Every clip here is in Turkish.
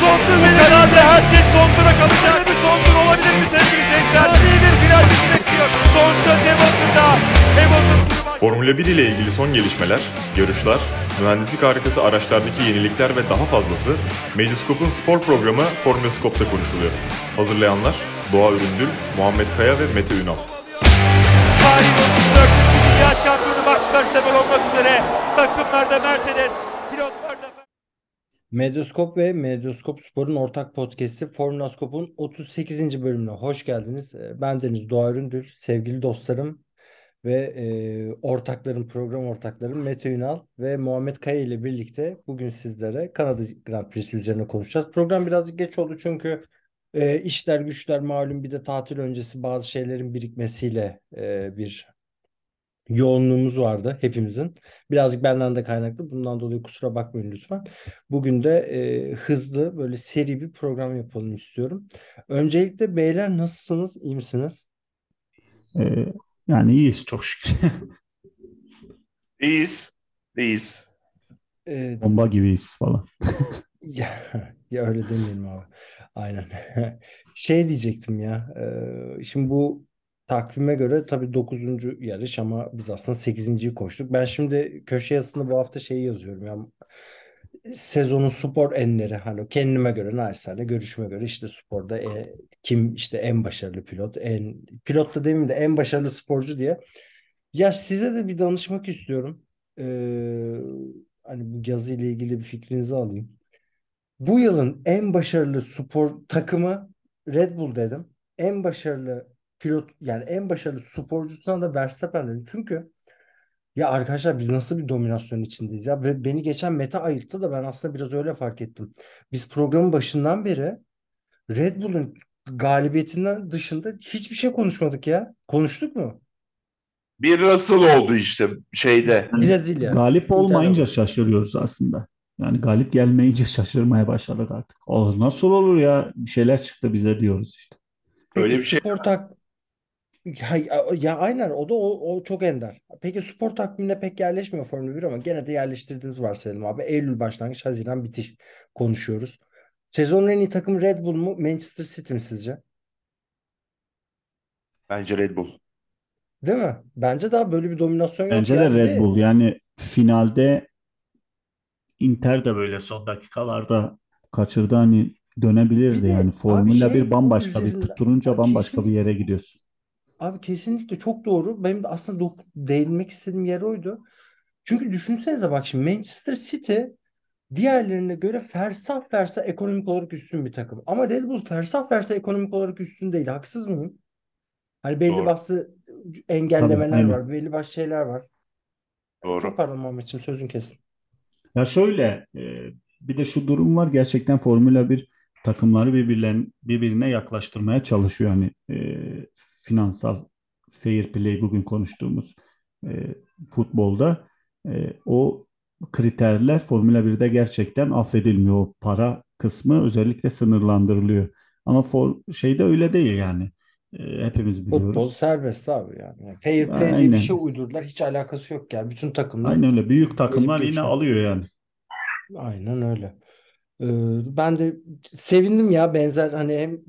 sondur ve herhalde her şey sondura kalacak. Bir sondur olabilir mi sevgili seyirciler? İyi bir final bekliyor. Son söz Hamilton'da. Hamilton Formula 1 ile ilgili son gelişmeler, yarışlar, mühendislik harikası araçlardaki yenilikler ve daha fazlası Medyascope'un spor programı Formula Scope'da konuşuluyor. Hazırlayanlar Doğa Üründül, Muhammed Kaya ve Mete Ünal. Tarihin 34. Dünya Şampiyonu Max Verstappen olmak üzere takımlarda Mercedes, Medyaskop ve Medyaskop Spor'un ortak podcast'i Formula Scope'un 38. bölümüne hoş geldiniz. Ee, Ben Deniz Doğa Üründül, sevgili dostlarım ve e, ortaklarım, program ortaklarım Mete Ünal ve Muhammed Kaya ile birlikte bugün sizlere Kanada Grand Prix'si üzerine konuşacağız. Program birazcık geç oldu çünkü e, işler güçler malum bir de tatil öncesi bazı şeylerin birikmesiyle e, bir yoğunluğumuz vardı hepimizin. Birazcık benden de kaynaklı. Bundan dolayı kusura bakmayın lütfen. Bugün de e, hızlı böyle seri bir program yapalım istiyorum. Öncelikle beyler nasılsınız? İyi misiniz? Ee, yani iyiyiz çok şükür. İyiyiz. İyiyiz. E, Bomba gibiyiz falan. ya, ya öyle demeyelim abi. Aynen. Şey diyecektim ya. e, şimdi bu takvime göre tabii 9. yarış ama biz aslında 8.yi koştuk. Ben şimdi köşe yazısında bu hafta şeyi yazıyorum ya. sezonun spor enleri hani kendime göre naçizane görüşüme göre işte sporda e, kim işte en başarılı pilot en pilot da demeyeyim de en başarılı sporcu diye ya size de bir danışmak istiyorum Ee, hani bu yazı ile ilgili bir fikrinizi alayım bu yılın en başarılı spor takımı Red Bull dedim en başarılı pilot yani en başarılı sporcusuna da Verstappen dedim çünkü ya arkadaşlar biz nasıl bir dominasyon içindeyiz ya? Ve beni geçen Mete ayırttı da ben aslında biraz öyle fark ettim. Biz programın başından beri Red Bull'un galibiyetinden dışında hiçbir şey konuşmadık ya. Konuştuk mu? Bir Russell oldu işte şeyde. Yani Brezilya. galip olmayınca şaşırıyoruz aslında. Yani galip gelmeyince şaşırmaya başladık artık. O nasıl olur ya? Bir şeyler çıktı bize diyoruz işte. Peki Öyle bir şey spor tak ya, ya aynen o da o, o çok ender. Peki spor takvimine pek yerleşmiyor Formula 1 ama gene de yerleştirdiğimiz varsayalım abi. Eylül başlangıç, Haziran bitiş konuşuyoruz. Sezonun en iyi takımı Red Bull mu, Manchester City mi sizce? Bence Red Bull. Değil mi? Bence daha böyle bir dominasyon yok Bence de Bir Red Bull. Yani finalde Inter de böyle son dakikalarda kaçırdı hani bir dönebilirdi de yani. abi Formula şey 1 bambaşka bir üzerinden tutturunca Abi bambaşka bir kesinlikle yere gidiyorsun. Abi kesinlikle çok doğru. Benim de aslında dok- değinmek istediğim yer oydu. Çünkü düşünsenize bak şimdi Manchester City diğerlerine göre fersah fersah ekonomik olarak üstün bir takım. Ama Red Bull fersah fersah ekonomik olarak üstün değil. Haksız mıyım? Hani belli Doğru. başlı Tabii engellemeler aynen. var. Belli başlı şeyler var. Çok Doğru. pardon Muhammedciğim sözün kesin. Ya şöyle e, bir de şu durum var gerçekten Formula 1 takımları birbirlerine, birbirine yaklaştırmaya çalışıyor. Hani e, finansal fair play bugün konuştuğumuz e, futbolda e, o kriterler Formula 1'de gerçekten affedilmiyor. O para kısmı özellikle sınırlandırılıyor. Ama for, şeyde öyle değil yani. E, hepimiz Futbol biliyoruz. serbest abi yani. Yani Fair play diye bir şey Aynen. uydurdular. Hiç alakası yok yani. Bütün takımlar Aynen öyle. Büyük takımlar yine alıyor yani. Aynen öyle. Ee, ben de sevindim ya benzer hani hem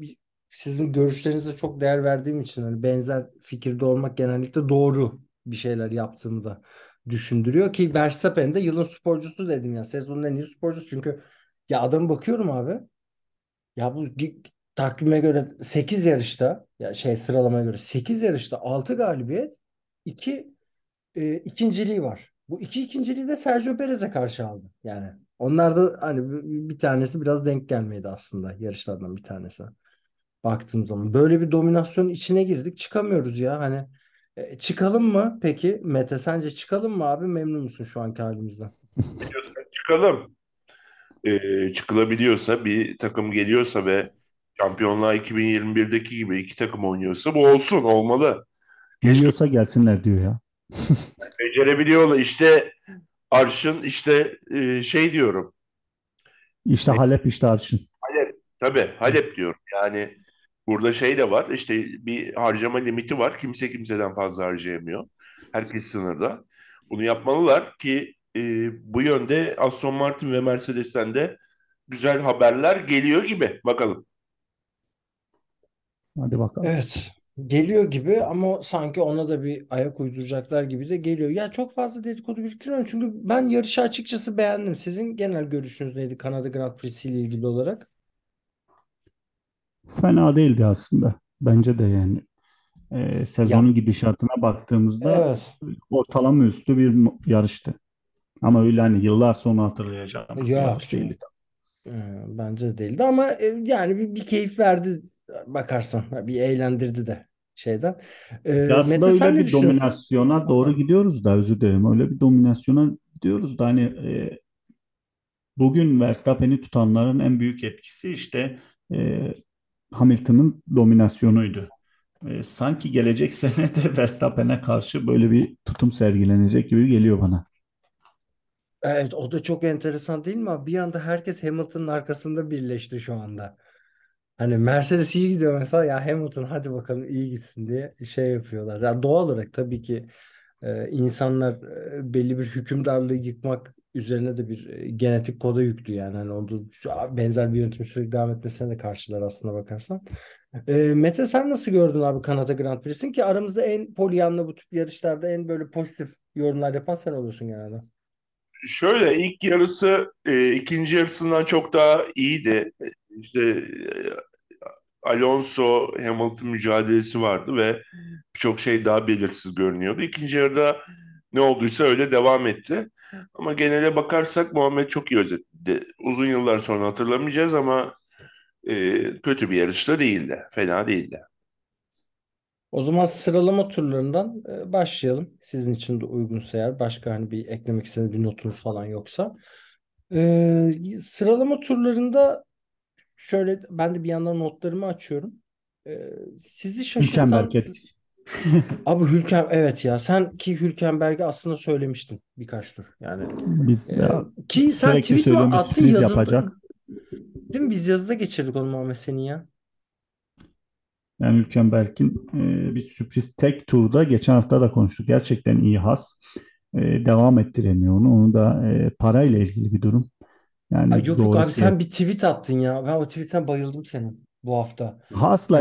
sizin görüşlerinize çok değer verdiğim için hani benzer fikirde olmak genellikle doğru bir şeyler yaptığımı da düşündürüyor ki Verstappen de yılın sporcusu dedim ya sezonun en iyi sporcusu çünkü ya adam bakıyorum abi ya bu takvime göre 8 yarışta ya şey sıralamaya göre 8 yarışta 6 galibiyet 2 e, ikinciliği var. Bu iki ikinciliği de Sergio Perez'e karşı aldı. Yani onlar da hani bir tanesi biraz denk gelmedi aslında yarışlardan bir tanesi. Baktığım zaman böyle bir dominasyon içine girdik çıkamıyoruz ya hani E, çıkalım mı peki Mete sence çıkalım mı abi memnun musun şu anki halimizden? Biliyorsan çıkalım. Ee, çıkılabiliyorsa bir takım geliyorsa ve Şampiyonlar 2021'deki gibi iki takım oynuyorsa bu olsun. Olmalı. Keşke Geliyorsa gelsinler diyor ya. becerebiliyorlar. İşte Arşın işte e, şey diyorum. İşte Halep işte Arşın. Halep. Tabii Halep diyorum. Yani burada şey de var. İşte bir harcama limiti var. Kimse kimseden fazla harcayamıyor. Herkes sınırda. Bunu yapmalılar ki e, bu yönde Aston Martin ve Mercedes'ten de güzel haberler geliyor gibi. Bakalım. Hadi bakalım. Evet. Geliyor gibi ama sanki ona da bir ayak uyduracaklar gibi de geliyor. Ya çok fazla dedikodu biriktirmiyorum çünkü ben yarışı açıkçası beğendim. Sizin genel görüşünüz neydi Kanada Grand Prix'si ile ilgili olarak? Fena değildi aslında. Bence de yani. Ee, sezonun Ya gidişatına baktığımızda evet. ortalama üstü bir yarıştı. Ama öyle hani yıllar sonra hatırlayacağım Yok yarış değildi. Ee, Bence de değildi ama e, yani bir, bir keyif verdi bakarsan. Bir eğlendirdi de şeyden. Ee, Ya aslında Mete öyle bir dominasyona doğru gidiyoruz da özür dilerim. Öyle bir dominasyona gidiyoruz da hani e, bugün Verstappen'i tutanların en büyük etkisi işte e, Hamilton'ın dominasyonuydu. E, sanki gelecek sene de Verstappen'e karşı böyle bir tutum sergilenecek gibi geliyor bana. Evet o da çok enteresan değil mi? Bir anda herkes Hamilton'ın arkasında birleşti şu anda. Hani Mercedes iyi gidiyor mesela ya Hamilton hadi bakalım iyi gitsin diye şey yapıyorlar. Yani doğal olarak tabii ki e, insanlar e, belli bir hükümdarlığı yıkmak üzerine de bir e, genetik koda yüklü yani. Hani onu şu benzer bir yönetim sürekli devam etmesine de karşılar aslına bakarsan. E, Mete sen nasıl gördün abi Kanada Grand Prix'sin ki aramızda en polyanlı bu tip yarışlarda en böyle pozitif yorumlar yapan sen oluyorsun genelde. Şöyle ilk yarısı e, ikinci yarısından çok daha iyiydi. İşte e, Alonso Hamilton mücadelesi vardı ve birçok şey daha belirsiz görünüyordu. İkinci yarıda ne olduysa öyle devam etti. Ama genele bakarsak Muhammed çok iyi özetledi. Uzun yıllar sonra hatırlamayacağız ama e, kötü bir yarışta değildi. Fena değildi. O zaman sıralama turlarından e, başlayalım. Sizin için de uygunsa eğer başka hani bir eklemek istediğiniz bir notunuz falan yoksa. E, sıralama turlarında şöyle ben de bir yandan notlarımı açıyorum. E, sizi şaşırtan etkisi. Abi Hülken evet ya sen ki Hülkenberg'i aslında söylemiştin birkaç tur. Yani Biz e, ya, ki sen söylüyorum bir attın yazında yapacak. değil mi? Biz yazıda geçirdik onu Muhammed senin ya. Yani Hülkenberg'in e, bir sürpriz tek turda geçen hafta da konuştuk. Gerçekten iyi has. E, devam ettiremiyor onu. Onu da e, parayla ilgili bir durum. Ay Yani yok yok abi sen bir tweet attın ya. Ben o tweetten bayıldım senin bu hafta.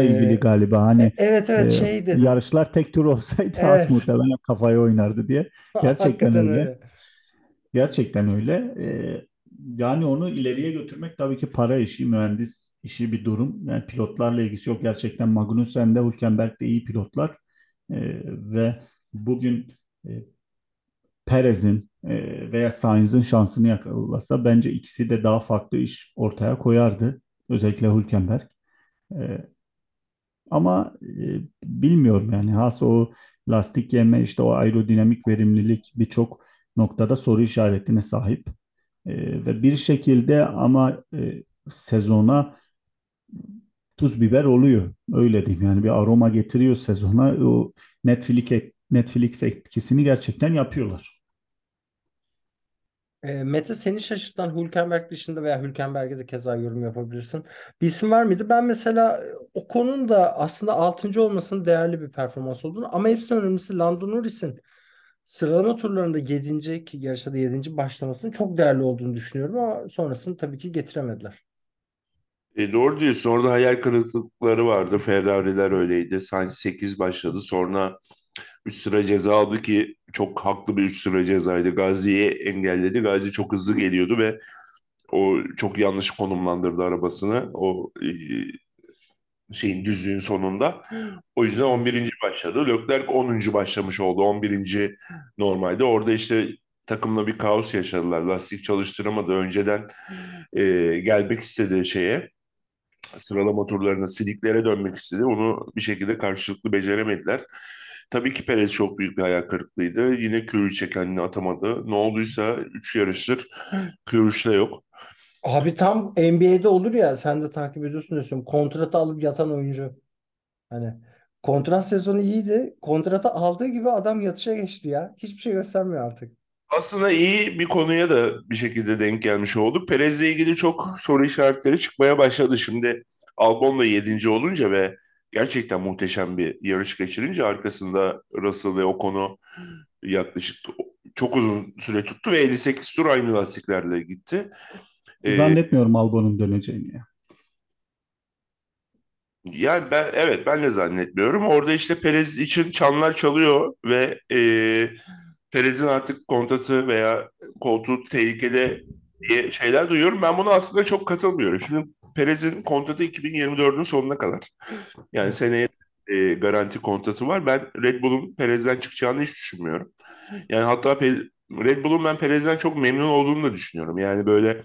İlgili Ee, galiba e- hani evet evet e, şey dedin. yarışlar tek tur olsaydı Evet. muhtemelen kafaya oynardı diye. Gerçekten öyle. öyle. Gerçekten öyle. E, yani onu ileriye götürmek tabii ki para işi, mühendis işi bir durum. Yani pilotlarla ilgisi yok. Gerçekten Magnussen de Hülkenberg de iyi pilotlar. E, ve bugün e, Perez'in e, veya Sainz'in şansını yakalasa bence ikisi de daha farklı iş ortaya koyardı. Özellikle Hülkenberg. E, ama e, bilmiyorum yani has o lastik yeme işte o aerodinamik verimlilik birçok noktada soru işaretine sahip. E, ve bir şekilde ama e, sezona tuz biber oluyor. Öyle diyeyim yani bir aroma getiriyor sezona. O Netflix Netflix etkisini gerçekten yapıyorlar. E, Mete seni şaşırtan Hülkenberg dışında veya Hülkenberg'e de keza yorum yapabilirsin. Bir isim var mıydı? Ben mesela e, o konunun da aslında 6. olmasının değerli bir performans olduğunu ama hepsinden önemlisi Lando Norris'in sıralama turlarında 7. ki yarışta da 7. başlamasının çok değerli olduğunu düşünüyorum ama sonrasını tabii ki getiremediler. E, doğru diyorsun. Orada hayal kırıklıkları vardı. Ferrari'ler öyleydi. Sainz 8 başladı. Sonra 3 sıra ceza aldı ki çok haklı bir 3 sıra cezaydı. Gazi'yi engelledi. Gazi çok hızlı geliyordu ve o çok yanlış konumlandırdı arabasını. O e, şeyin düzlüğün sonunda. O yüzden 11. başladı. Leclerc 10. başlamış oldu. 11. normalde. Orada işte takımla bir kaos yaşadılar. Lastik çalıştıramadı. Önceden e, gelmek istedi şeye sıralama turlarına siliklere dönmek istedi. Onu bir şekilde karşılıklı beceremediler. Tabii ki Perez çok büyük bir hayal kırıklığıydı. Yine Q3'e kendini atamadı. Ne olduysa 3 yarıştır Q3'te yok. Abi tam NBA'de olur ya sen de takip ediyorsun diyorsun. Kontratı alıp yatan oyuncu. Hani kontrat sezonu iyiydi. Kontratı aldığı gibi adam yatışa geçti ya. Hiçbir şey göstermiyor artık. Aslında iyi bir konuya da bir şekilde denk gelmiş olduk. Perez'le ilgili çok soru işaretleri çıkmaya başladı. Şimdi Albon da 7. olunca ve gerçekten muhteşem bir yarış geçirince arkasında Russell ve Ocon'u yaklaşık çok uzun süre tuttu ve 58 tur aynı lastiklerle gitti. E, Zannetmiyorum Albon'un döneceğini ya. Yani ben evet ben de zannetmiyorum. Orada işte Perez için çanlar çalıyor ve e, Perez'in artık kontratı veya koltuğu tehlikede diye şeyler duyuyorum. Ben buna aslında çok katılmıyorum. Şimdi Perez'in kontratı 2024'ün sonuna kadar. Yani seneye e, garanti kontratı var. Ben Red Bull'un Perez'den çıkacağını hiç düşünmüyorum. Yani hatta Pe- Red Bull'un ben Perez'den çok memnun olduğunu da düşünüyorum. Yani böyle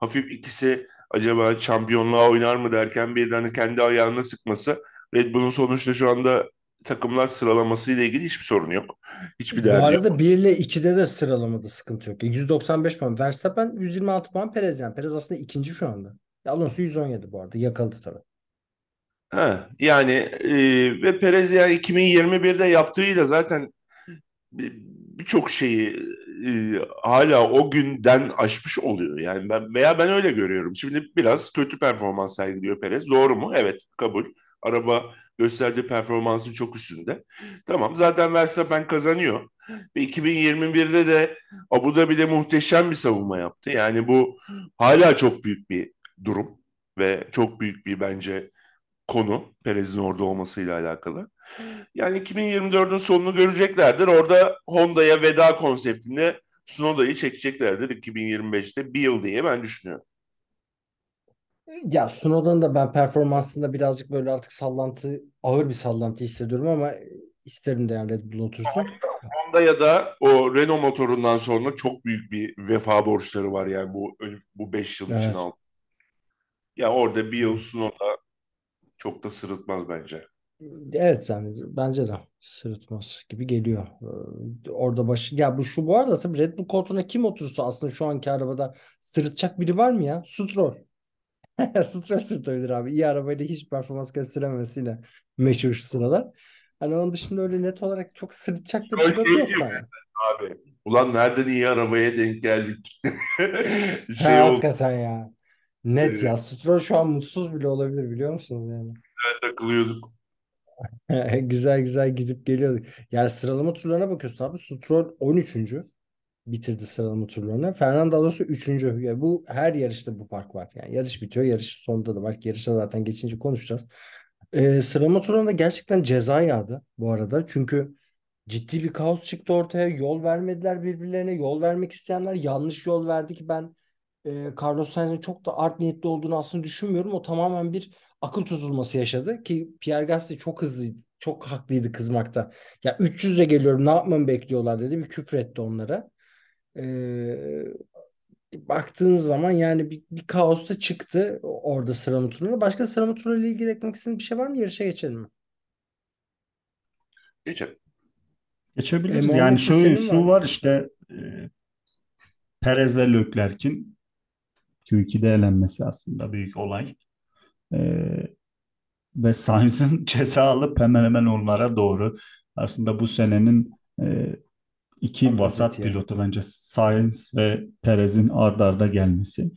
hafif ikisi acaba şampiyonluğa oynar mı derken birden kendi ayağına sıkması Red Bull'un sonuçta şu anda takımlar sıralaması ile ilgili hiçbir sorun yok. Hiçbir Bu derdi yok. arada 1 ile 2'de de sıralamada sıkıntı yok. 195 puan. Verstappen 126 puan Perez yani. Perez aslında ikinci şu anda. Alonso 117 bu arada. Yakaladı tabii. Ha, yani e, ve Perez yani 2021'de yaptığıyla zaten bir- birçok şeyi e, hala o günden aşmış oluyor. Yani ben veya ben öyle görüyorum. Şimdi biraz kötü performans sergiliyor Perez. Doğru mu? Evet, kabul. Araba gösterdiği performansın çok üstünde. Tamam, zaten Verstappen kazanıyor. Ve 2021'de de Abu Dhabi'de muhteşem bir savunma yaptı. Yani bu hala çok büyük bir durum ve çok büyük bir bence konu Perez'in orada olmasıyla alakalı. Yani 2024'ün sonunu göreceklerdir. Orada Honda'ya veda konseptinde Tsunoda'yı çekeceklerdir 2025'te bir yıl diye ben düşünüyorum. Ya Tsunoda'nın da ben performansında birazcık böyle artık sallantı, ağır bir sallantı hissediyorum ama isterim de yani Red Bull otursun. Honda'ya da o Renault motorundan sonra çok büyük bir vefa borçları var yani bu bu 5 yıl için Evet. aldı. Ya orada bir yıl Tsunoda çok da sırıtmaz bence. Evet yani bence de sırıtmaz gibi geliyor. Ee, Orada başı ya bu şu bu arada tabii Red Bull koltuğuna kim otursa aslında şu anki arabada sırıtacak biri var mı ya? Stroll. Stroll sırıtabilir abi. İyi arabayla hiç performans gösterememesiyle meşhur şu sıralar. Hani onun dışında öyle net olarak çok sırıtacak da pilot şey yok yani. Abi ulan nereden iyi arabaya denk geldik Ha, şey oldu hakikaten ya. Net e, ya. Stroll şu an mutsuz bile olabilir biliyor musunuz yani? takılıyorduk. Güzel güzel gidip geliyorduk. Yani sıralama turlarına bakıyorsun abi. Stroll 13. bitirdi sıralama turlarını. Fernando Alonso 3. Yani bu her yarışta bu fark var. Yani yarış bitiyor. Yarış sonunda da var. Yarışa zaten geçince konuşacağız. Ee, sıralama turlarında gerçekten ceza yağdı bu arada. Çünkü ciddi bir kaos çıktı ortaya. Yol vermediler birbirlerine. Yol vermek isteyenler yanlış yol verdi ki ben e, Carlos Sainz'in çok da art niyetli olduğunu aslında düşünmüyorum. O tamamen bir akıl tutulması yaşadı ki Pierre Gasly çok hızlı, çok haklıydı kızmakta. Ya 300'e geliyorum ne yapmamı bekliyorlar dedi. Bir küfretti onlara. Ee, baktığın zaman yani bir, bir kaos da çıktı orada sıralama turlarına. Başka sıralama turlarıyla ilgili eklemek istediğin bir şey var mı? Yarışa geçelim mi? Geçelim. E, Geçebiliriz. Muhammed Yani şöyle şu var. var işte e, Perez ve Leclerc'in Q2'de elenmesi aslında büyük olay. E, ve Sainz'ın ceza alıp hemen hemen onlara doğru aslında bu senenin e, iki Tam vasat özeti ya. pilotu bence Sainz ve Perez'in ard arda gelmesi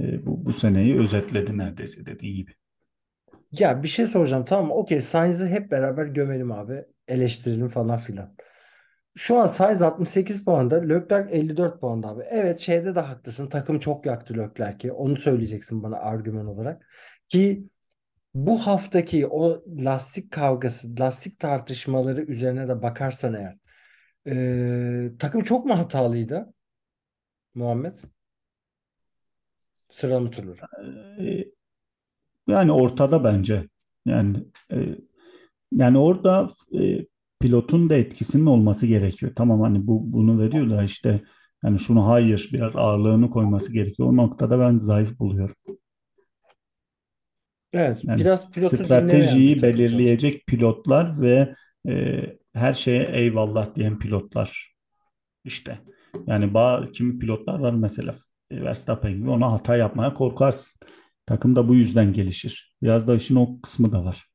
e, bu, bu seneyi özetledi neredeyse dediği gibi. Ya bir şey soracağım tamam mı? Okey Sainz'i hep beraber gömelim abi. Eleştirelim falan filan. Şu an Sainz 68 puanda, Leclerc 54 puanda abi. Evet şeyde de haklısın. Takım çok yaktı Leclerc'i. Onu söyleyeceksin bana argüman olarak. Ki bu haftaki o lastik kavgası, lastik tartışmaları üzerine de bakarsan eğer eee, takım çok mu hatalıydı Muhammed? Sıralama turları. E, yani ortada bence. Yani e, yani orada e, pilotun da etkisinin olması gerekiyor. Tamam hani bu bunu veriyorlar işte yani şunu hayır biraz ağırlığını koyması gerekiyor. O noktada ben zayıf buluyorum. Evet, Yani biraz pilotu stratejiyi belirleyecek pilotlar ve e, her şeye eyvallah diyen pilotlar işte. Yani bazı kimi pilotlar var mesela e, Verstappen gibi ona hata yapmaya korkarsın. Takım da bu yüzden gelişir. Biraz da işin o kısmı da var.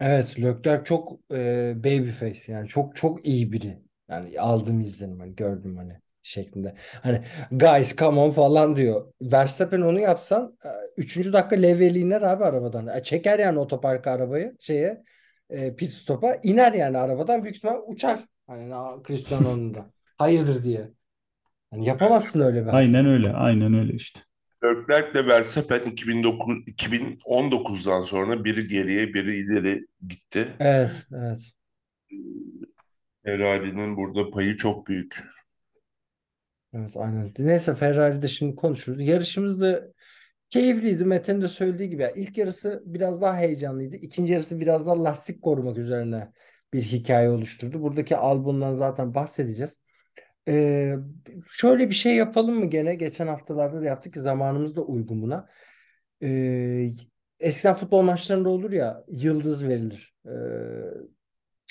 Evet, Leclerc çok e, babyface yani çok çok iyi biri. Yani aldığım izlenim hani gördüm hani şeklinde. Hani guys come on falan diyor. Verstappen onu yapsan e, üçüncü dakika levyeli iner abi arabadan. E, çeker yani otoparka arabayı şeye e, pit stop'a iner yani arabadan büyük ihtimal uçar. Hani Cristiano'nun da. Hayırdır diye. Hani yapamazsın öyle bir hata. Aynen öyle. Aynen öyle işte. Leclerc'le Verstappen 2009, 2019'dan sonra biri geriye biri ileri gitti. Evet, evet. Ferrari'nin burada payı çok büyük. Evet, aynen. Neyse Ferrari'de şimdi konuşuruz. Yarışımız da keyifliydi. Mete'nin de söylediği gibi. İlk yarısı biraz daha heyecanlıydı. İkinci yarısı biraz daha lastik korumak üzerine bir hikaye oluşturdu. Buradaki Albon'dan zaten bahsedeceğiz. Ee, şöyle bir şey yapalım mı gene? Geçen haftalarda da yaptık ki zamanımız da uygun buna. Ee, eskiden futbol maçlarında olur ya yıldız verilir. Ee,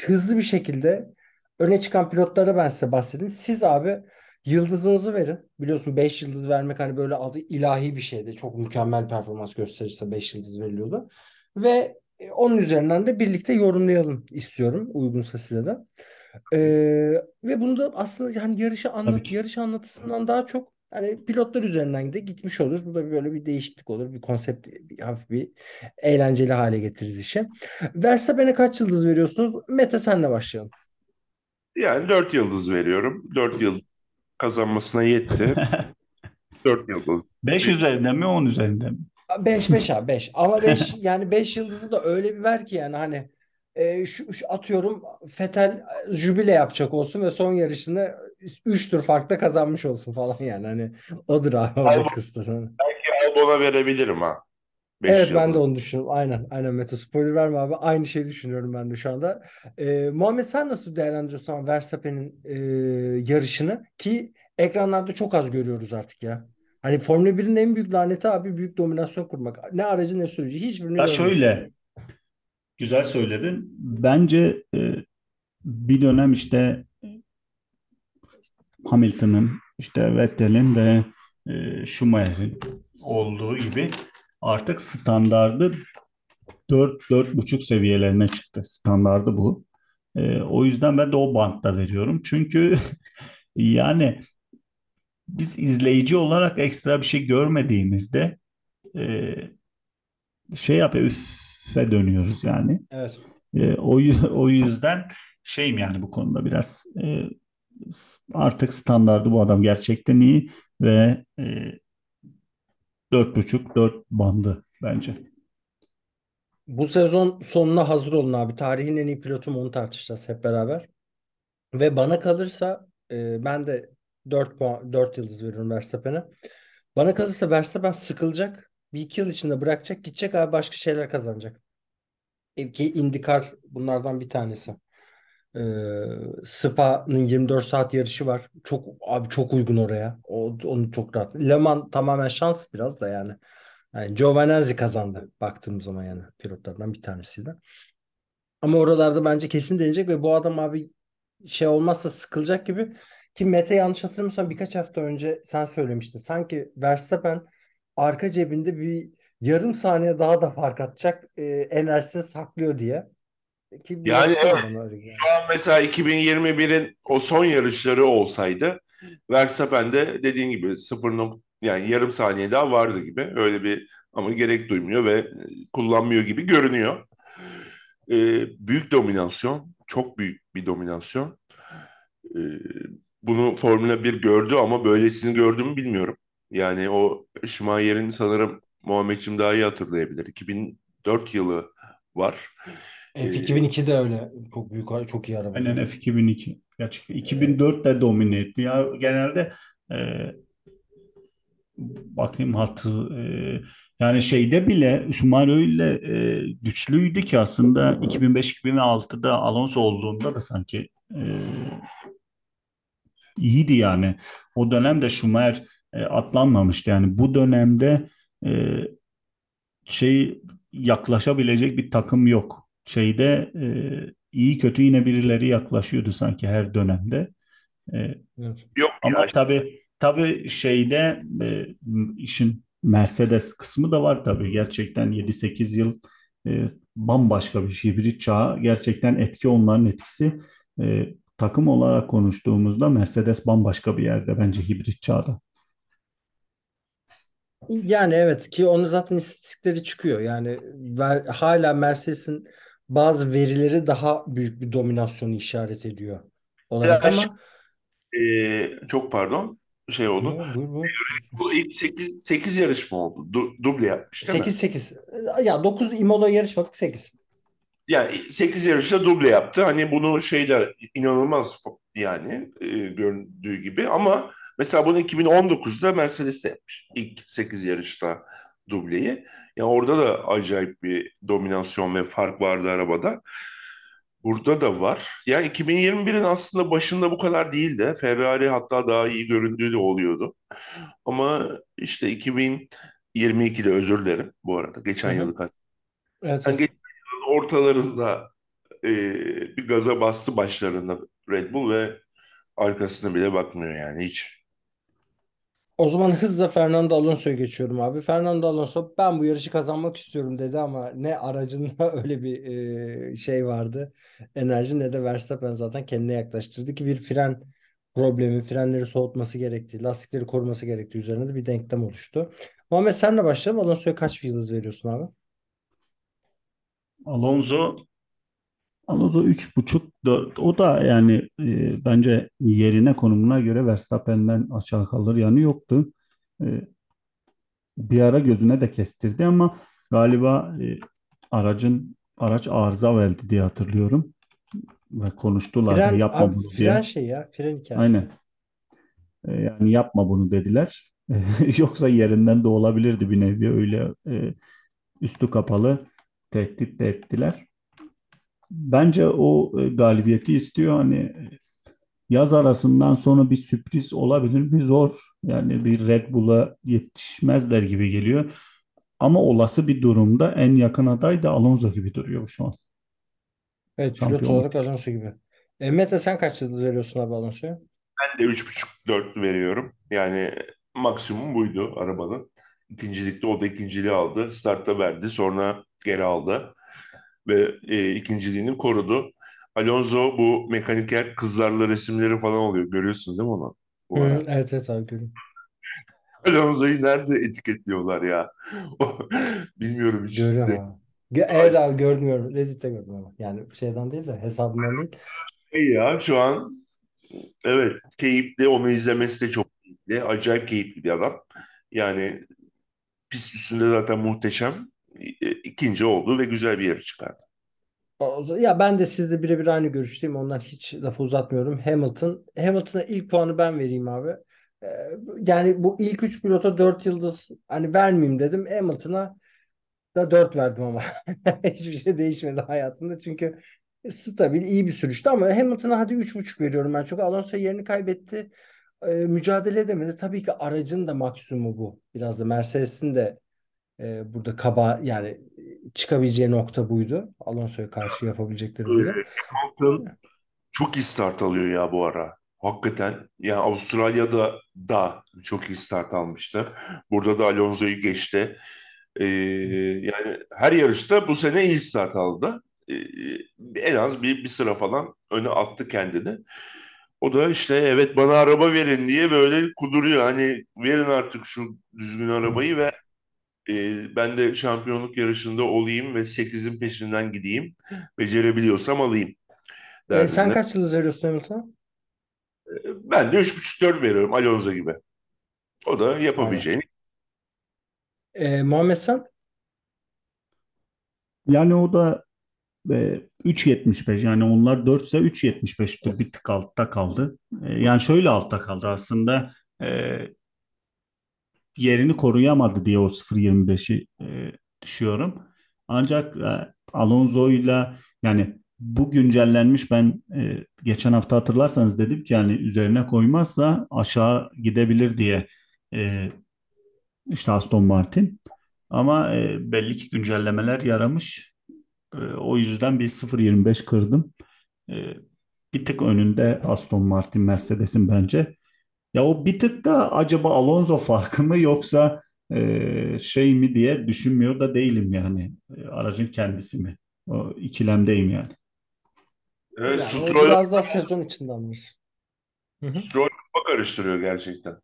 hızlı bir şekilde öne çıkan pilotlara ben size bahsedeyim. Siz abi yıldızınızı verin. Biliyorsun 5 yıldız vermek hani böyle adı ilahi bir şeydi. Çok mükemmel performans gösterirse 5 yıldız veriliyordu. Ve onun üzerinden de birlikte yorumlayalım istiyorum. Uygunsa size de. Ee, ve bunu da aslında yani yarışı anlat yarış anlatısından daha çok hani pilotlar üzerinden de gitmiş oluruz. Bu da böyle bir değişiklik olur. Bir konsept, bir hafif bir eğlenceli hale getiririz işi. Verstappen'e kaç yıldız veriyorsunuz? Mete senle başlayalım. Yani 4 yıldız veriyorum. 4 yıl kazanmasına yetti. 4 yıldız. 5 üzerinden mi 10 üzerinden mi? 5 5 abi 5. Ama 5 yani 5 yıldızı da öyle bir ver ki yani hani e, şu, şu atıyorum Vettel e, jübile yapacak olsun ve son yarışını 3 tur farkta kazanmış olsun falan yani hani odur abi orada Albon, kıstas. Albon'a verebilirim ha. 5 Evet ben de onu düşünüyorum. Aynen. Aynen Mete spoiler verme abi. Aynı şeyi düşünüyorum ben de şu anda. Ee, Muhammed sen nasıl değerlendiriyorsun Verstappen'in e, yarışını ki ekranlarda çok az görüyoruz artık ya. Hani Formula 1'in en büyük laneti abi büyük dominasyon kurmak. Ne aracı ne sürücü hiçbirini Ya görmüyoruz. şöyle güzel söyledin. Bence e, bir dönem işte Hamilton'ın, işte Vettel'in ve e, Schumacher'in olduğu gibi artık standardı 4-4,5 seviyelerine çıktı. Standardı bu. E, o yüzden ben de o bantta veriyorum. Çünkü yani biz izleyici olarak ekstra bir şey görmediğimizde e, şey yapıyor, üfe dönüyoruz yani. Evet. E, o, o yüzden şeyim yani bu konuda biraz e, artık standardı bu adam gerçekten iyi ve e, 4.5-4 bandı bence. Bu sezon sonuna hazır olun abi. Tarihin en iyi pilotu mu onu tartışacağız hep beraber. Ve bana kalırsa e, ben de 4 puan 4 yıldız veriyorum Verstappen'e. Bana kalırsa Verstappen sıkılacak. Bir iki yıl içinde bırakacak, gidecek abi başka şeyler kazanacak. E, Ki IndyCar bunlardan bir tanesi. Ee, Spa'nın 24 saat yarışı var. Çok abi çok uygun oraya. O, onu çok rahat. Le Mans tamamen şans biraz da yani. Yani Giovinazzi kazandı baktığım zaman yani pilotlardan bir tanesiydi. Ama oralarda bence kesin deneyecek ve bu adam abi şey olmazsa sıkılacak gibi ki Mete yanlış hatırlamıyorsam birkaç hafta önce sen söylemiştin. Sanki Verstappen arka cebinde bir yarım saniye daha da fark atacak e, enerjisini saklıyor diye. Ki Yani evet. geldi. Şu an mesela 2021'in o son yarışları olsaydı Verstappen de dediğin gibi 0 nok yani yarım saniye daha vardı gibi. Öyle bir ama gerek duymuyor ve e, kullanmıyor gibi görünüyor. Ee, büyük dominasyon, çok büyük bir dominasyon. Ee, bunu Formula 1 gördü ama böylesini gördü mü bilmiyorum. Yani o Schumacher'in sanırım Muhammedciğim daha iyi hatırlayabilir. 2004 yılı var. Ee, F2002 de öyle çok büyük çok iyi araba. Aynen F2002. Gerçekten 2004'te domine etti. Ya genelde e, bakayım hatı e, yani şeyde bile Schumacher öyle e, güçlüydü ki aslında 2005-2006'da Alonso olduğunda da sanki e, iyiydi yani. O dönemde Schumacher e, atlanmamıştı. Yani bu dönemde e, şey yaklaşabilecek bir takım yok. Şeyde e, iyi kötü yine birileri yaklaşıyordu sanki her dönemde. E. Yok ama ya tabii tabii şeyde e, işin Mercedes kısmı da var tabii. Gerçekten 7-8 yıl e, bambaşka bir şey. Hibrit çağı gerçekten etki onların etkisi. E, takım olarak konuştuğumuzda Mercedes bambaşka bir yerde bence hibrit çağda. Yani evet ki onun zaten istatistikleri çıkıyor. Yani ver, hala Mercedes'in bazı verileri daha büyük bir dominasyonu işaret ediyor olarak Ya ama Ee, çok pardon. şey oldu. Yo, buyur buyur. Bu ilk 8, 8 yarış mı oldu? Du, duble yapmış değil mi? 8-8. Ya 9 Imola yarışmadık 8. Yani 8 yarışta duble yaptı. Hani bunu şeyler inanılmaz yani e, göründüğü gibi ama mesela bunu 2019'da Mercedes'te yapmış. İlk 8 yarışta dubleyi. Yani orada da acayip bir dominasyon ve fark vardı arabada. Burada da var. Yani 2021'in aslında başında bu kadar değildi. Ferrari hatta daha iyi göründüğü de oluyordu. Ama işte 2022'de özür dilerim bu arada. Geçen yılı kat. Evet, Yani geçen yılın ortalarında e, bir gaza bastı başlarında Red Bull ve arkasına bile bakmıyor yani hiç. O zaman hızla Fernando Alonso'ya geçiyorum abi. Fernando Alonso ben bu yarışı kazanmak istiyorum dedi ama ne aracında öyle bir e, şey vardı. Enerji ne de Verstappen zaten kendine yaklaştırdı ki bir fren problemi, frenleri soğutması gerektiği, lastikleri koruması gerektiği üzerine de bir denklem oluştu. Muhammed senle başlayalım. Alonso'ya kaç yıldız veriyorsun abi? Alonso Alonso 3.5 4 o da yani e, bence yerine konumuna göre Verstappen'den aşağı kalır yanı yoktu. E, bir ara gözüne de kestirdi ama galiba e, aracın araç arıza verdi diye hatırlıyorum ve konuştular Fren, yapma abi bunu fren diye. şey ya, fren hikayesi. Aynen. E, yani yapma bunu dediler. Yoksa yerinden de olabilirdi bir nevi öyle e, üstü kapalı tehdit de ettiler. Bence o e, galibiyeti istiyor. Hani yaz arasından sonra bir sürpriz olabilir mi? Zor. Yani bir Red Bull'a yetişmezler gibi geliyor. Ama olası bir durumda en yakın aday da Alonso gibi duruyor şu an. Evet, pilot olarak. Alonso gibi. E, Mete sen kaç yıldız veriyorsun abi Alonso'ya? Ben de 3.5-4 veriyorum. Yani maksimum buydu arabanın. İkincilikte o da ikinciliği aldı. Startta verdi. Sonra geri aldı. Ve e, ikinciliğini korudu. Alonso bu mekaniker kızlarla resimleri falan oluyor. Görüyorsun değil mi onu? Bu Hı, evet evet abi görüyorum. Alonso'yu nerede etiketliyorlar ya? Bilmiyorum hiç. Görüyorum De- abi. Ge- Evet abi gördüm. Reddit'te gördüm ama. Yani şeyden değil de hesabından değil. Şey ya şu an evet keyifli. Onu izlemesi de çok keyifli. Acayip keyifli bir adam. Yani pist üstünde zaten muhteşem. E, ikinci oldu ve güzel bir yarış çıkardı. Ya ben de sizle birebir aynı görüşteyim. Ondan hiç lafı uzatmıyorum. Hamilton. Hamilton'a ilk puanı ben vereyim abi. Ee, Yani bu ilk üç pilota 4 yıldız hani vermeyeyim dedim. Hamilton'a da 4 verdim ama. Hiçbir şey değişmedi hayatımda. Çünkü stabil iyi bir sürüştü ama Hamilton'a hadi 3.5 veriyorum ben. Çok Alonso yerini kaybetti. Ee, mücadele edemedi. Tabii ki aracın da maksimumu bu. Biraz da Mercedes'in de e, burada kaba yani çıkabileceği nokta buydu. Alonso'ya karşı yapabilecekleri buydu. Hamilton çok iyi start alıyor ya bu ara. Hakikaten. Yani Avustralya'da da çok iyi start almıştı. Burada da Alonso'yu geçti. Ee, yani her yarışta bu sene iyi start aldı. Ee, en az bir, bir sıra falan öne attı kendini. O da işte evet bana araba verin diye böyle kuduruyor. Hani verin artık şu düzgün arabayı ve e, ben de şampiyonluk yarışında olayım ve 8'in peşinden gideyim. Becerebiliyorsam alayım E, sen kaç yıldız veriyorsun Hamilton'a? Ben de 3.5-4 veriyorum Alonso gibi. O da yapabileceğini. E, Muhammed sen? Yani o da e, 3.75 yani onlar 4 ise 3.75'tir bir tık altta kaldı. E, yani şöyle altta kaldı aslında e, yerini koruyamadı diye o 0.25'i e, düşüyorum. Ancak e, Alonso'yla yani bu güncellenmiş ben e, geçen hafta hatırlarsanız dedim ki yani üzerine koymazsa aşağı gidebilir diye e, işte Aston Martin. Ama e, belli ki güncellemeler yaramış. E, o yüzden bir 0.25 kırdım. E, bir tık önünde Aston Martin Mercedes'in bence. Ya o bir tık da acaba Alonso farkı mı yoksa e, şey mi diye düşünmüyor da değilim yani. E, aracın kendisi mi? O ikilemdeyim yani. Evet, Yani o Stroll, biraz daha sezon içindenmiş. Hı hı. Stroll kafa karıştırıyor gerçekten.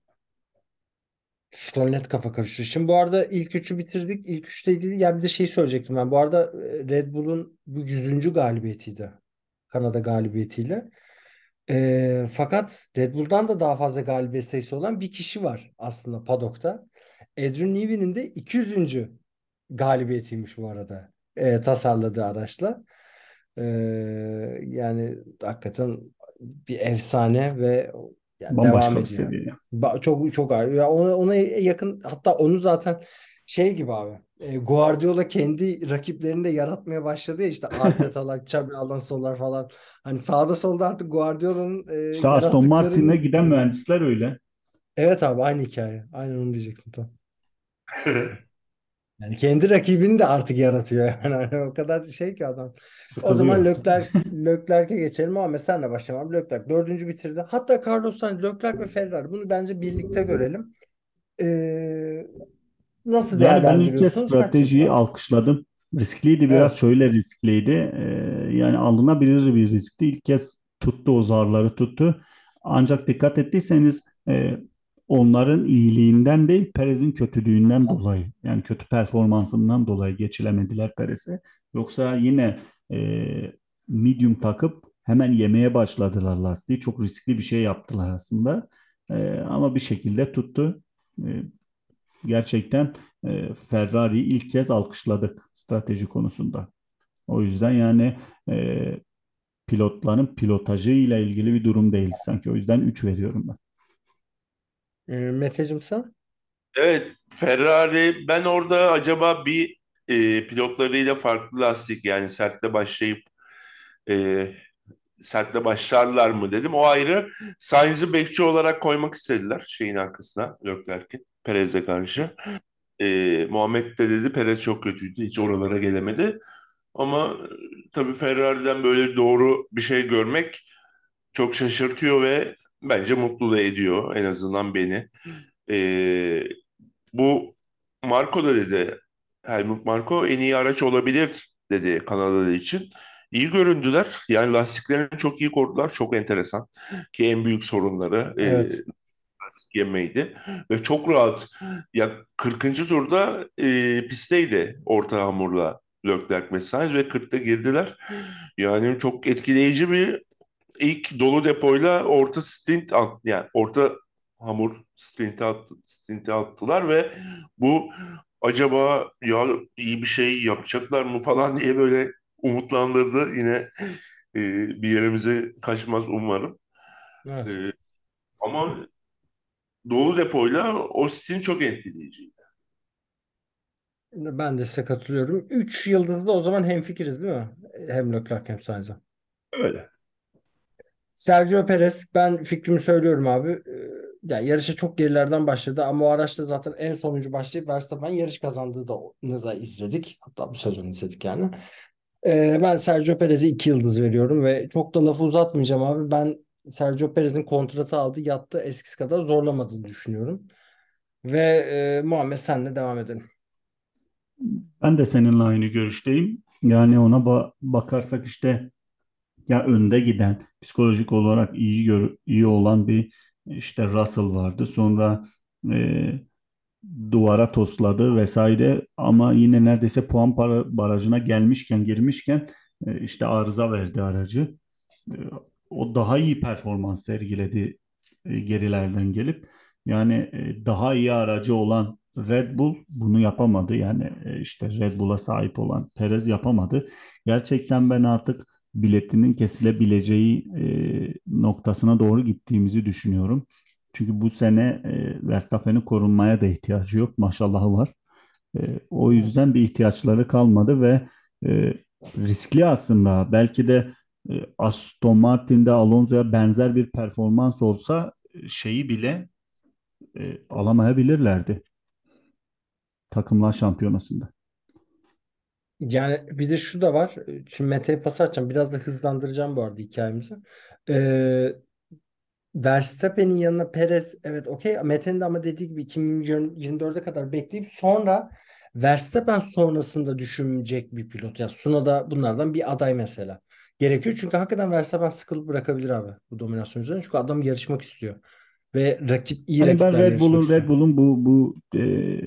Stroll net kafa karıştırıyor. Şimdi bu arada ilk üçü bitirdik. İlk üçle ilgili ya bir de şey söyleyecektim ben. Bu arada e, Red Bull'un bu 100. galibiyetiydi. Kanada galibiyetiyle. Ee, fakat Red Bull'dan da daha fazla galibiyet sayısı olan bir kişi var aslında padokta. Adrian Newey'nin de 200. galibiyetiymiş bu arada. Ee, tasarladığı araçla. Ee, yani hakikaten bir efsane ve yani devam Bambaşka bir ediyor. seviye. Ba- Çok çok ağır. Ya ona, ona yakın hatta onu zaten şey gibi abi. E, Guardiola kendi rakiplerini de yaratmaya başladı ya işte Arteta'lar, Xabi Alonso'lar falan. Hani sağda solda artık Guardiola'nın e, İşte Aston Martin'e giden mühendisler öyle. Evet abi aynı hikaye. Aynen onu diyecektim tam. Yani kendi rakibini de artık yaratıyor yani. Hani o kadar şey ki adam. O zaman Sıkılıyor. Leclerc, Leclerc'e geçelim ama senle başlayalım abi. Leclerc dördüncü bitirdi. Hatta Carlos Sainz, Leclerc ve Ferrari. Bunu bence birlikte görelim. Ee, nasıl Yani ben ilk kez? Kaç stratejiyi yılda? alkışladım. Riskliydi biraz Evet. şöyle riskliydi. Ee, yani alınabilir bir riskti. İlk kez tuttu o zarları tuttu. Ancak dikkat ettiyseniz e, onların iyiliğinden değil Perez'in kötülüğünden dolayı yani kötü performansından dolayı geçilemediler Perez'e. Yoksa yine e, medium takıp hemen yemeye başladılar lastiği. Çok riskli bir şey yaptılar aslında. E, ama bir şekilde tuttu. E, gerçekten e, Ferrari'yi ilk kez alkışladık strateji konusunda. O yüzden yani e, pilotların pilotajı ile ilgili bir durum değildi sanki. O yüzden 3 veriyorum ben. Ee, Meteciğim sen? Evet, Ferrari ben orada acaba bir e, pilotlarıyla farklı lastik yani sertle başlayıp e, sertle başlarlar mı dedim. O ayrı. Sainz'i bekçi olarak koymak istediler şeyin arkasına Leclerc'in Perez'e karşı. E, Muhammed de dedi Perez çok kötüydü. Hiç oralara gelemedi. Ama e, tabii Ferrari'den böyle doğru bir şey görmek çok şaşırtıyor ve bence mutlu da ediyor en azından beni. E, bu Marco da dedi Helmut Marko en iyi araç olabilir dedi Kanada için. İyi göründüler. Yani lastiklerini çok iyi korudular. Çok enteresan. Ki en büyük sorunları e, Evet. lastik yemeydi. Ve çok rahat. Ya 40. turda e, pistteydi orta hamurla Leclerc Sainz ve 40'ta girdiler. Yani çok etkileyici bir ilk dolu depoyla orta sprint at, yani orta hamur sprinti, attı, sprinti attılar ve bu acaba ya iyi bir şey yapacaklar mı falan diye böyle umutlandırdı. Yine e, bir yerimize kaçmaz umarım. Evet. E, ama dolu depoyla Austin çok etkileyici. Ben de size katılıyorum. 3 yıldızlı o zaman hemfikiriz değil mi? Hem Leclerc hem Sainz'a. Öyle. Sergio Perez ben fikrimi söylüyorum abi. Ee, Ya yarışa çok gerilerden başladı ama o araçta zaten en sonuncu başlayıp Verstappen yarış kazandığı da, da izledik. Hatta bu sezon izledik yani. Ee, ben Sergio Perez'e 2 yıldız veriyorum ve çok da lafı uzatmayacağım abi. Ben Sergio Perez'in kontratı aldı yattı eskisi kadar zorlamadığını düşünüyorum. Ve e, Muhammed senle devam edelim. Ben de seninle aynı görüşteyim. Yani ona ba- bakarsak işte ya önde giden, psikolojik olarak iyi gör- iyi olan bir işte Russell vardı. Sonra e, duvara tosladı vesaire ama yine neredeyse puan para barajına gelmişken girmişken e, işte arıza verdi aracı. E, o daha iyi performans sergiledi e, gerilerden gelip yani e, daha iyi aracı olan Red Bull bunu yapamadı. Yani e, işte Red Bull'a sahip olan Perez yapamadı. Gerçekten ben artık biletinin kesilebileceği noktasına doğru gittiğimizi düşünüyorum. Çünkü bu sene Verstappen'in korunmaya da ihtiyacı yok. Maşallahı var. O yüzden bir ihtiyaçları kalmadı ve riskli aslında. Belki de e, Aston Martin'de Alonso'ya benzer bir performans olsa e, şeyi bile e, alamayabilirlerdi takımlar şampiyonasında. Yani bir de şu da var. Şimdi Mete'ye pas atacağım. Biraz da hızlandıracağım bu arada hikayemizi. Ee, Verstappen'in yanına Perez evet okey. Mete'nin de ama dediği gibi 2024'e kadar bekleyip sonra Verstappen sonrasında düşünecek bir pilot. Ya Tsunoda da bunlardan bir aday mesela. Gerekiyor çünkü hakikaten Verstappen sıkılıp bırakabilir abi bu dominasyon üzerine. Çünkü adam yarışmak istiyor. Ve rakip iyi Hani ben Red Bull'un Red. Bull'un bu bu e,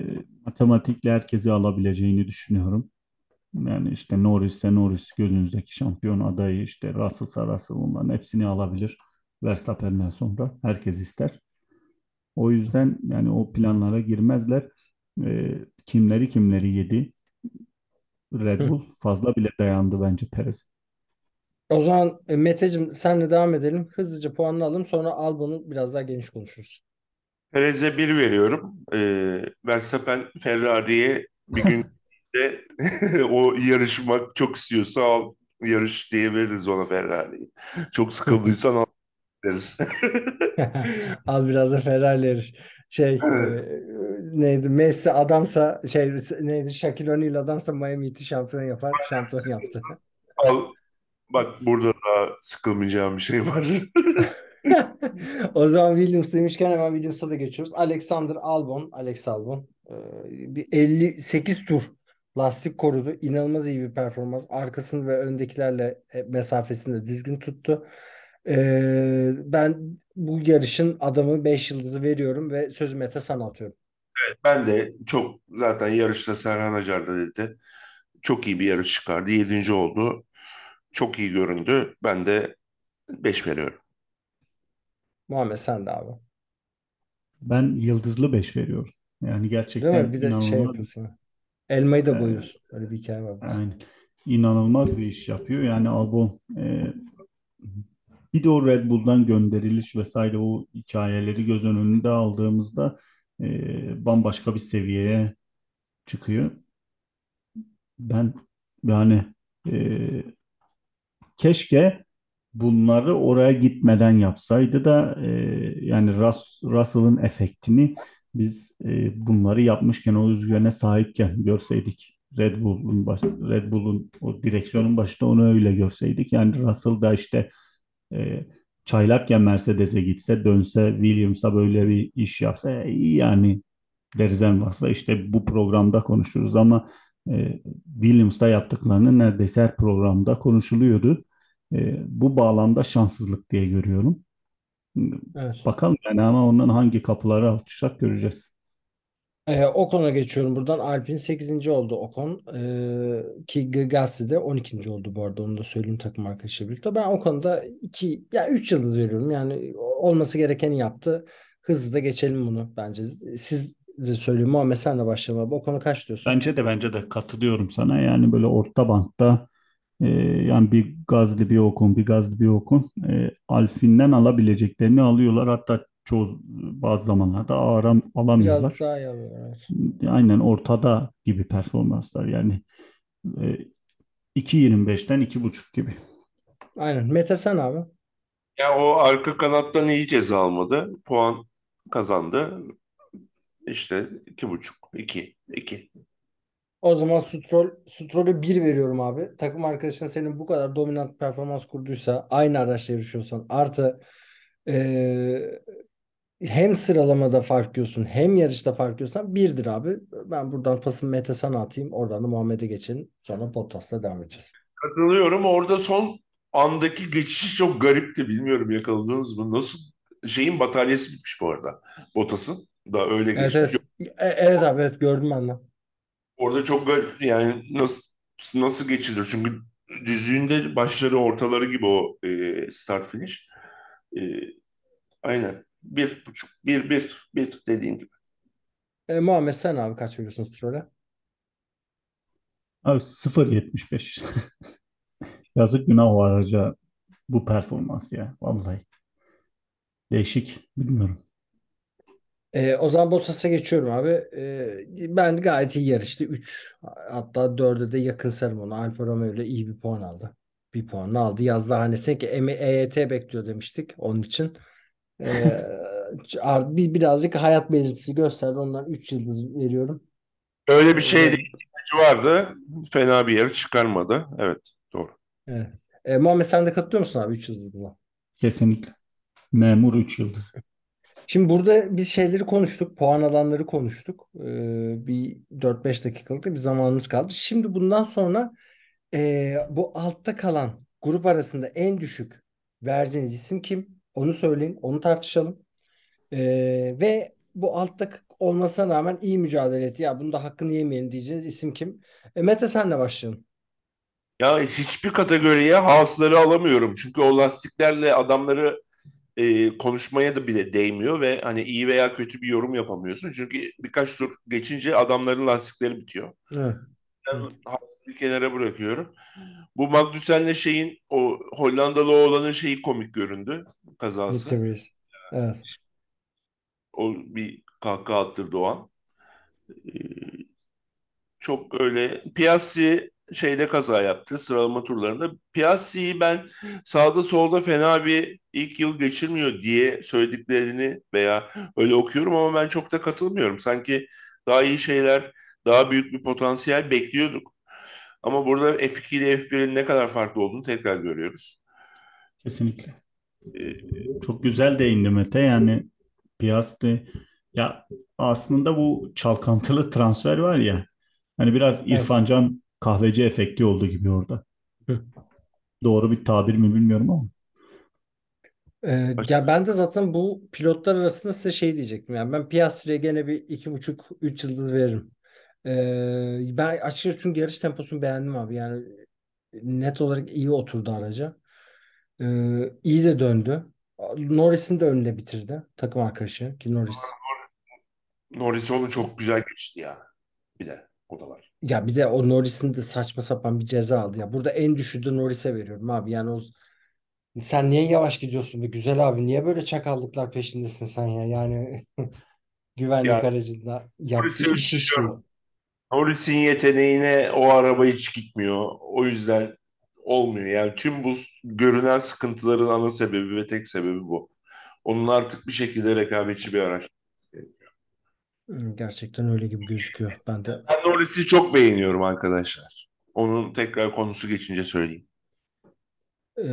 matematikle herkesi alabileceğini düşünüyorum. Yani işte Norris'se Norris gözünüzdeki şampiyon adayı işte Russell'sa Russell onların hepsini alabilir. Verstappen'den sonra. Herkes ister. O yüzden yani o planlara girmezler. E, kimleri kimleri yedi. Red. Bull fazla bile dayandı bence Perez. O zaman e, Meteciğim senle devam edelim. Hızlıca puanını alalım. Sonra Albon'u biraz daha geniş konuşuruz. Perez'e bir veriyorum. Ee, Verstappen Ferrari'ye bir gün de o yarışmak çok istiyorsa al yarış diye veririz ona Ferrari'yi. Çok sıkıldıysan al deriz. Al biraz da Ferrari yarış. Şey e, neydi Messi adamsa şey neydi Shaquille O'Neal adamsa Miami Heat'i şampiyon yapar. Şampiyon yaptı. Al. Bak burada da sıkılmayacağım bir şey var. O zaman Williams demişken hemen Williams'a da geçiyoruz. Alexander Albon, Alex Albon e, bir 58 tur lastik korudu. İnanılmaz iyi bir performans. Arkasını ve öndekilerle e, mesafesini de düzgün tuttu. E, ben bu yarışın adamı 5 yıldızı veriyorum ve sözü Mete sana atıyorum. Ben de çok zaten yarışta Serhan Acar da dedi. Çok iyi bir yarış çıkardı. Yedinci oldu. Çok iyi göründü. Ben de 5 veriyorum. Muhammed sen de abi. Ben yıldızlı 5 veriyorum. Yani Değil mi? gerçekten Bir de şey yapıyorsun. Elmayı da e, boyuyorsun. Öyle bir hikaye var. yani inanılmaz bir iş yapıyor. Yani Albon e, bir de o Red Bull'dan gönderiliş vesaire o hikayeleri göz önünde aldığımızda e, bambaşka bir seviyeye çıkıyor. Ben yani e, keşke bunları oraya gitmeden yapsaydı da e, yani Rus, Russell'ın efektini biz e, bunları yapmışken o özgüvene sahipken görseydik. Red Bull'un baş, Red Bull'un o direksiyonun başında onu öyle görseydik. Yani Russell da işte e, çaylakken Mercedes'e gitse dönse Williams'a böyle bir iş yapsa e, yani deriz en işte bu programda konuşuruz ama e, Williams'ta yaptıklarını neredeyse her programda konuşuluyordu. E, bu bağlamda şanssızlık diye görüyorum. Evet. Bakalım yani ama ondan hangi kapıları açacak göreceğiz. Ee, Ocon'a geçiyorum buradan. Alpine 8. oldu Ocon. Ee, ki Gasly de 12. oldu bu arada. Onu da söyleyeyim takım arkadaşıyla birlikte. Ben Ocon'da 2 ya 3 yıldız veriyorum. Yani olması gerekeni yaptı. Hızlı da geçelim bunu bence. Siz de söyleyin. Muhammed sen de başlayalım. abi. Ocon'a kaç diyorsun? Bence de bence de katılıyorum sana. Yani böyle orta bantta e, yani bir Gazli bir Ocon bir Gazli bir Ocon e, Alfine'den alabileceklerini alıyorlar. Hatta çoğu bazı zamanlarda aram alamıyorlar. Biraz daha iyi alıyor, evet. Aynen ortada gibi performanslar yani e, 2.25'ten 2.5 gibi. Aynen. Mete sen abi. Ya o arka kanattan iyi ceza almadı. Puan kazandı. İşte iki buçuk, iki, iki. O zaman Stroll, Stroll'e 1 veriyorum abi. Takım arkadaşın senin bu kadar dominant performans kurduysa aynı araçla yarışıyorsan artı eee, hem sıralamada fark yiyorsun hem yarışta fark yiyorsan 1'dir abi. Ben buradan pasımı Mete sana atayım. Oradan da Muhammed'e geçelim. Sonra Bottas'la devam edeceğiz. Katılıyorum. Orada son andaki geçiş çok garipti. Bilmiyorum yakaladınız mı? Nasıl şeyin bataryası bitmiş bu arada. Bottas'ın da öyle Evet geçmiş. evet. E- evet abi evet gördüm ben de. Orada çok garip yani nasıl nasıl geçilir? Çünkü düzlüğünde başları ortaları gibi o e, start finish. E, aynen. Bir buçuk, bir, bir, bir dediğin gibi. E, Muhammed sen abi kaç veriyorsun Stroll'e? Abi 0.75. Yazık günah o araca bu performans ya vallahi. Değişik bilmiyorum. E, o zaman Bottas'a geçiyorum abi. E, ben gayet iyi yarıştı. 3 hatta 4'e de yakın sermonu. Alfa Romeo ile iyi bir puan aldı. Bir puan aldı. Yazdı hani sanki EYT bekliyor demiştik onun için. E, bir birazcık hayat belirtisi gösterdi. Ondan 3 yıldız veriyorum. Öyle bir şey E, değil. vardı. Fena bir yer çıkarmadı. Evet, doğru. evet. E, Muhammed sen de katılıyor musun abi 3 yıldız buna? Kesinlikle. Memur 3 yıldız. Şimdi burada biz şeyleri konuştuk. Puan alanları konuştuk. Ee, bir 4-5 dakikalık da bir zamanımız kaldı. Şimdi bundan sonra e, bu altta kalan grup arasında en düşük verdiğiniz isim kim? Onu söyleyin. Onu tartışalım. Ee, ve bu altta olmasına rağmen iyi mücadele etti. Ya bunu da hakkını yemeyelim diyeceğiniz isim kim? E, Mete senle başlayalım. Ya hiçbir kategoriye hasları alamıyorum. Çünkü o lastiklerle adamları e, konuşmaya da bile değmiyor ve hani iyi veya kötü bir yorum yapamıyorsun. Çünkü birkaç tur geçince adamların lastikleri bitiyor. Evet. Ben Hans'ı kenara bırakıyorum. Bu Magnussen'le şeyin o Hollandalı oğlanın şeyi komik göründü kazası. Vries. Evet. O bir kahkaha attırdı o an. Ee, çok öyle Piastri şeyde kaza yaptı sıralama turlarında. Piastri'yi ben sağda solda fena bir ilk yıl geçirmiyor diye söylediklerini veya öyle okuyorum ama ben çok da katılmıyorum. Sanki daha iyi şeyler, daha büyük bir potansiyel bekliyorduk. Ama burada F2 ile F1'in ne kadar farklı olduğunu tekrar görüyoruz. Kesinlikle. Ee, çok güzel değindi Mete. Yani Piastri ya aslında bu çalkantılı transfer var ya hani biraz Evet. İrfan Can kahveci efekti oldu gibi orada. Hı. Doğru bir tabir mi bilmiyorum ama. Ee, ya ben de zaten bu pilotlar arasında size şey diyecektim. Yani ben Piastri'ye gene bir iki buçuk, üç yıldız veririm. Ee, ben açıkçası çünkü yarış temposunu beğendim abi. Yani net olarak iyi oturdu araca. Ee, iyi de döndü. Norris'in de önünde bitirdi. Takım arkadaşı ki Norris. Norris onu çok güzel geçti ya. Bir de o da var. Ya bir de o Norris'in de saçma sapan bir ceza aldı. Ya burada en düşüğü de Norris'e veriyorum abi. Yani o sen niye yavaş gidiyorsun be güzel abi? Niye böyle çakallıklar peşindesin sen ya? Yani güvenlik Ya, aracında yaptığı iş iş değil. Norris'in yeteneğine o araba hiç gitmiyor. O yüzden olmuyor. Yani tüm bu görünen sıkıntıların ana sebebi ve tek sebebi bu. Onun artık bir şekilde rekabetçi bir araç. Hı, Gerçekten öyle gibi gözüküyor. Ben de Ben Norris'i çok beğeniyorum arkadaşlar. Onun tekrar konusu geçince söyleyeyim. Ee,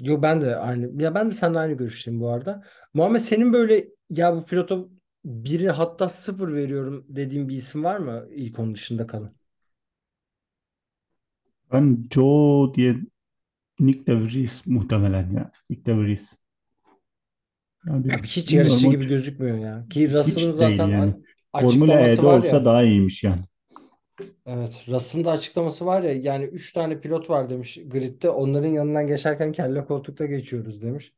yo ben de aynı ya ben de seninle aynı görüşteyim bu arada. Muhammed senin böyle ya bu pilota biri hatta sıfır veriyorum dediğin bir isim var mı ilk onun dışında kalan? Ben Joe diye Nick de Vries muhtemelen ya. Nick de Yani Abi hiç yarışçı gibi gözükmüyor ya. Ki Russell'ın zaten yani. a- Formula E'de var olsa ya. daha iyiymiş yani. Evet, Russell'ın da açıklaması var ya yani 3 tane pilot var demiş gridde. Onların yanından geçerken kelle koltukta geçiyoruz demiş.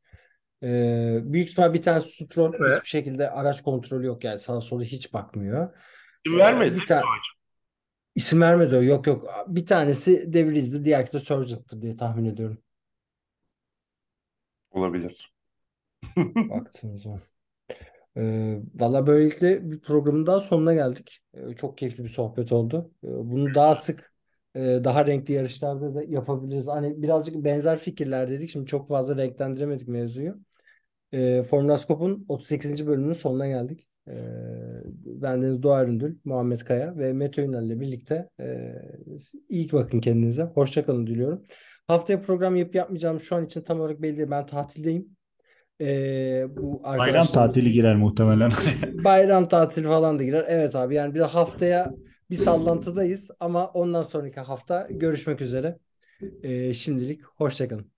Ee, büyük ihtimal bir tane Stroll Evet. hiçbir şekilde araç kontrolü yok yani sağa sola hiç bakmıyor. İsim Ee, vermedi. bir tane isim vermedi o. Yok yok. Bir tanesi De Vries'di, diğer de Sargent'tır diye tahmin ediyorum. Olabilir. Baktığınız zaman. Ee, valla böylelikle bir programın daha sonuna geldik. Ee, çok keyifli bir sohbet oldu. Ee, bunu daha sık, e, daha renkli yarışlarda da yapabiliriz. Hani birazcık benzer fikirler dedik. Şimdi çok fazla renklendiremedik mevzuyu. Ee, Formula Scope'un 38. bölümünün sonuna geldik. Ee, ben Deniz Doğar Üründül, Muhammed Kaya ve Mete Ünal ile birlikte e, iyi bakın kendinize. Hoşça kalın diliyorum. Haftaya program yapıp yapmayacağım şu an için tam olarak belli değil. Ben tatildeyim. Ee, bu Bayram tatili girer muhtemelen. bayram tatili falan da girer. Evet abi yani bir haftaya bir sallantıdayız ama ondan sonraki hafta görüşmek üzere. Ee, şimdilik hoşça kalın.